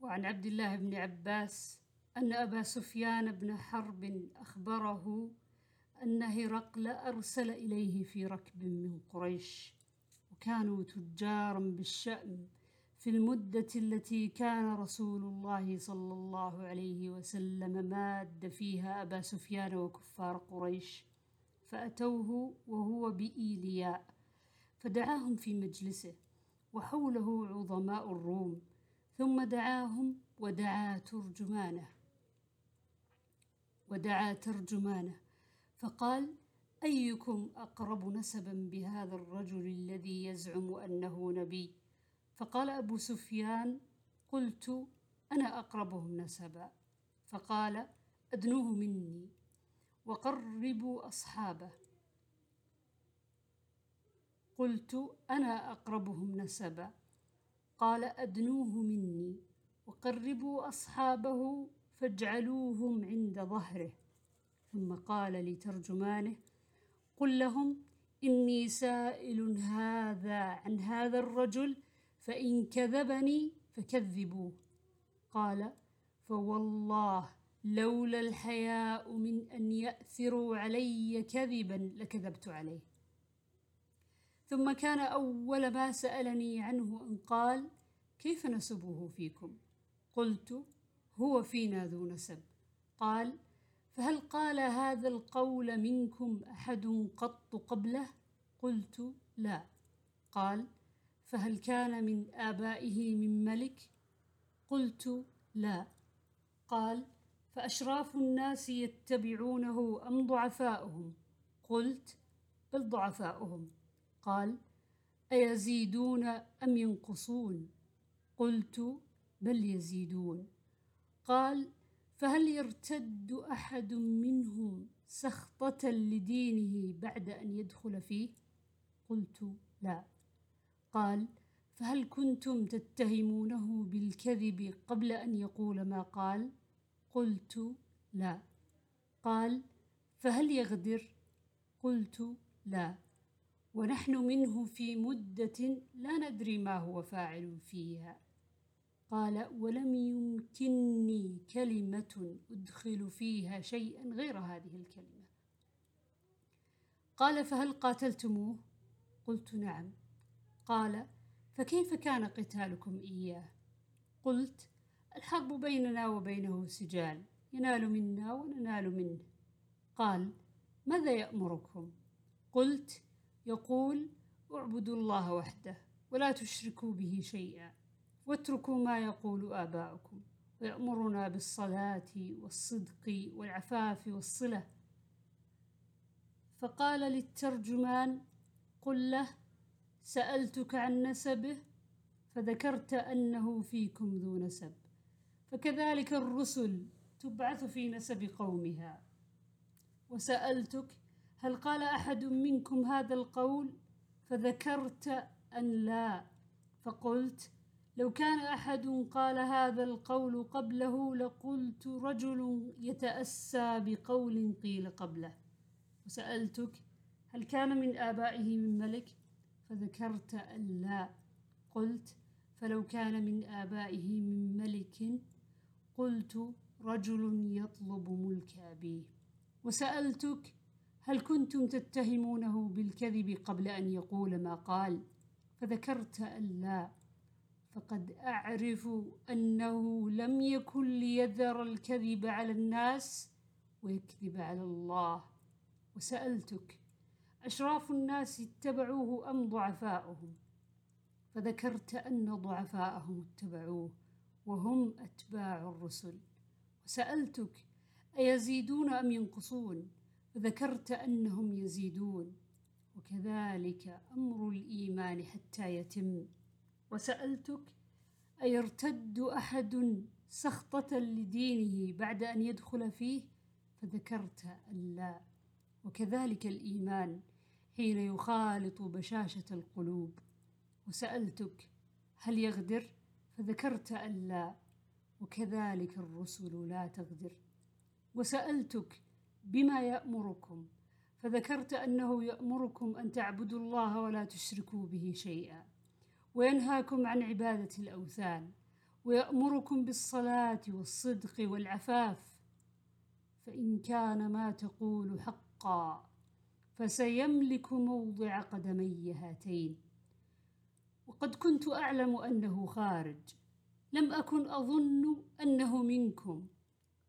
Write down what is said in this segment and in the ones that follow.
وعن عبد الله بن عباس أن أبا سفيان بن حرب أخبره أن هرقل أرسل إليه في ركب من قريش وكانوا تجارا بالشأم في المدة التي كان رسول الله صلى الله عليه وسلم ماد فيها أبا سفيان وكفار قريش فأتوه وهو بإيلياء فدعاهم في مجلسه وحوله عظماء الروم. ثم دعاهم ودعا ترجمانه. ودعا ترجمانه. فقال أيكم أقرب نسبا بهذا الرجل الذي يزعم أنه نبي؟ فقال أبو سفيان قلت أنا أقربهم نسبا. فقال أدنوه مني. وقربوا أصحابه. قلت أنا أقربهم نسبا. قال أدنوه مني وقربوا أصحابه فاجعلوهم عند ظهره. ثم قال لترجمانه قل لهم إني سائل هذا عن هذا الرجل فإن كذبني فكذبوه. قال فوالله لولا الحياء من أن يأثروا علي كذبا لكذبت عليه. ثم كان أول ما سألني عنه أن قال كيف نسبه فيكم؟ قلت هو فينا ذو نسب. قال فهل قال هذا القول منكم أحد قط قبله؟ قلت لا. قال فهل كان من آبائه من ملك؟ قلت لا. قال فأشراف الناس يتبعونه أم ضعفاؤهم؟ قلت بل ضعفاؤهم. قال أيزيدون أم ينقصون؟ قلت بل يزيدون. قال فهل يرتد أحد منهم سخطة لدينه بعد أن يدخل فيه؟ قلت لا. قال فهل كنتم تتهمونه بالكذب قبل أن يقول ما قال؟ قلت لا. قال فهل يغدر؟ قلت لا. ونحن منه في مدة لا ندري ما هو فاعل فيها. قال ولم يمكنني كلمة أدخل فيها شيئا غير هذه الكلمة. قال فهل قاتلتموه؟ قلت نعم. قال فكيف كان قتالكم إياه؟ قلت الحرب بيننا وبينه سجال ينال منا وننال منه. قال ماذا يأمركم؟ قلت يقول اعبدوا الله وحده ولا تشركوا به شيئا. واتركوا ما يقول آباؤكم ويأمرنا بالصلاة والصدق والعفاف والصلة. فقال للترجمان قل له سألتك عن نسبه فذكرت أنه فيكم ذو نسب. فكذلك الرسل تبعث في نسب قومها. وسألتك هل قال أحد منكم هذا القول؟ فذكرت أن لا. فقلت لو كان أحد قال هذا القول قبله لقلت رجل يتأسى بقول قيل قبله. وسألتك هل كان من آبائه من ملك؟ فذكرت أن لا. قلت فلو كان من آبائه من ملك قلت رجل يطلب ملك أبيه. وسألتك هل كنتم تتهمونه بالكذب قبل أن يقول ما قال؟ فذكرت أن لا. فقد أعرف أنه لم يكن ليذر الكذب على الناس ويكذب على الله. وسألتك أشراف الناس اتبعوه أم ضعفاؤهم؟ فذكرت أن ضعفاءهم اتبعوه وهم أتباع الرسل. وسألتك أيزيدون أم ينقصون؟ فذكرت أنهم يزيدون. وكذلك أمر الإيمان حتى يتم. وسألتك أيرتد أحد سخطة لدينه بعد أن يدخل فيه؟ فذكرت أن لا. وكذلك الإيمان حين يخالط بشاشة القلوب. وسألتك هل يغدر؟ فذكرت أن لا. وكذلك الرسل لا تغدر. وسألتك بما يأمركم؟ فذكرت أنه يأمركم أن تعبدوا الله ولا تشركوا به شيئا. وينهاكم عن عبادة الأوثان ويأمركم بالصلاة والصدق والعفاف. فإن كان ما تقول حقا فسيملك موضع قدمي هاتين. وقد كنت أعلم أنه خارج لم أكن أظن أنه منكم.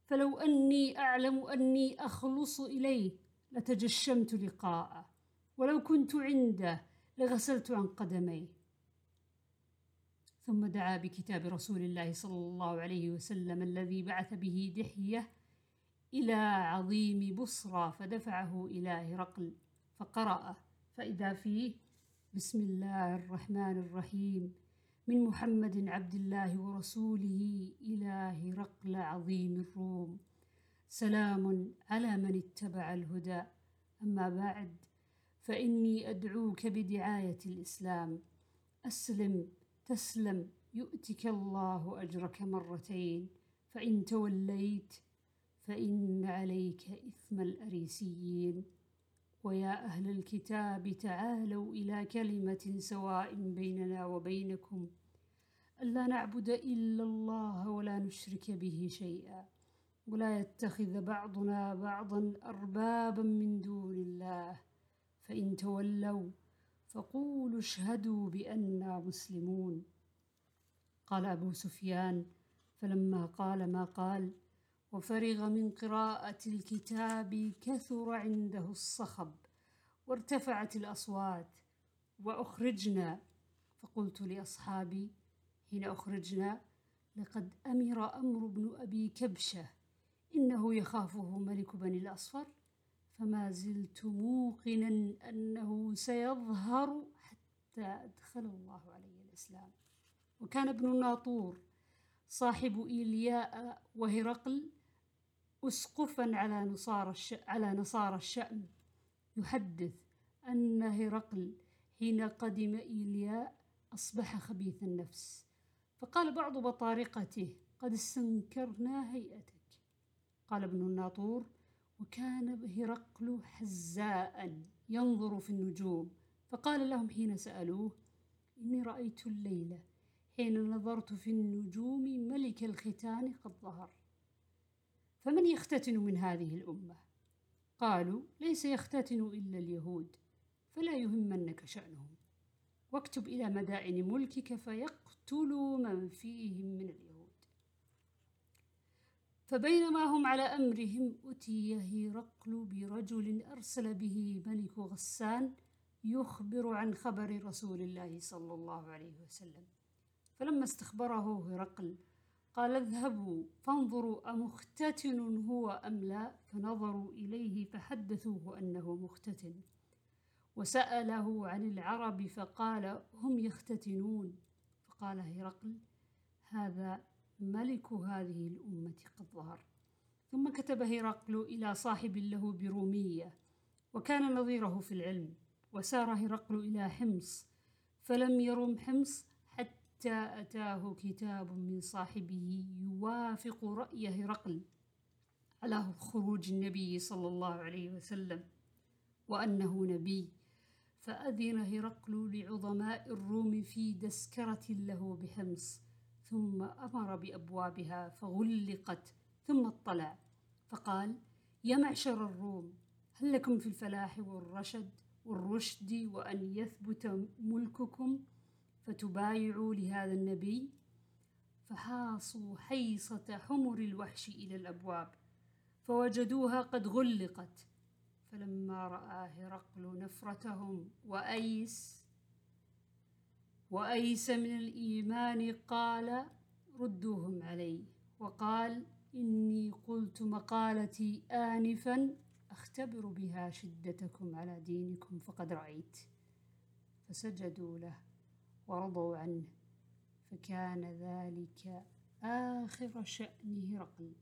فلو أني أعلم أني أخلص إليه لتجشمت لقاءه. ولو كنت عنده لغسلت عن قدميه. ثم دعا بكتاب رسول الله صلى الله عليه وسلم الذي بعث به دحية إلى عظيم بصرى فدفعه إلى هرقل فقرأ. فإذا فيه بسم الله الرحمن الرحيم. من محمد عبد الله ورسوله إلى هرقل عظيم الروم. سلام على من اتبع الهدى. أما بعد فإني أدعوك بدعاية الإسلام. أسلم تسلم يؤتك الله أجرك مرتين فإن توليت فإن عليك إثم الأريسيين. ويا أهل الكتاب تعالوا إلى كلمة سواء بيننا وبينكم. ألا نعبد إلا الله ولا نشرك به شيئا. ولا يتخذ بعضنا بعضا أربابا من دون الله. فإن تولوا فقولوا اشهدوا بأننا مسلمون. قال أبو سفيان فلما قال ما قال وفرغ من قراءة الكتاب كثر عنده الصخب وارتفعت الأصوات وأخرجنا. فقلت لأصحابي حين أخرجنا لقد أمر أمر بن أبي كبشة إنه يخافه ملك بني الأصفر. فما زلت موقنا أنه سيظهر حتى أدخل الله علي الإسلام. وكان ابن الناطور صاحب إيلياء وهرقل أسقفا على نصارى الش... على نصارى الشأم يحدث أن هرقل حين قدم إيلياء أصبح خبيث النفس. فقال بعض بطارقته قد استنكرنا هيئتك. قال ابن الناطور وكان هرقل حزاء ينظر في النجوم فقال لهم حين سألوه إني رأيت الليلة حين نظرت في النجوم ملك الختان قد ظهر. فمن يختتن من هذه الأمة؟ قالوا ليس يختتن إلا اليهود فلا يهمنك شأنهم واكتب إلى مدائن ملكك فيقتلوا من فيهم من اليهود. فبينما هم على أمرهم أتي هرقل برجل أرسل به ملك غسان يخبر عن خبر رسول الله صلى الله عليه وسلم. فلما استخبره هرقل قال اذهبوا فانظروا أمختتن هو أم لا؟ فنظروا إليه فحدثوه أنه مختتن. وسأله عن العرب فقال هم يختتنون. فقال هرقل هذا ملك هذه الأمة قد ظهر. ثم كتب هرقل إلى صاحب له برومية وكان نظيره في العلم وسار هرقل إلى حمص فلم يرم حمص حتى أتاه كتاب من صاحبه يوافق رأي هرقل على خروج النبي صلى الله عليه وسلم وأنه نبي. فأذن هرقل لعظماء الروم في دسكرة له بحمص. ثم أمر بأبوابها فغلقت ثم اطلع. فقال يا معشر الروم هل لكم في الفلاح والرشد والرشد وأن يثبت ملككم فتبايعوا لهذا النبي؟ فحاصوا حيصة حمر الوحش إلى الأبواب فوجدوها قد غلقت. فلما رأى هرقل نفرتهم وأيس وأيس من الإيمان قال ردوهم علي وقال إني قلت مقالتي آنفا أختبر بها شدتكم على دينكم فقد رأيت فسجدوا له ورضوا عنه فكان ذلك آخر شأن هرقل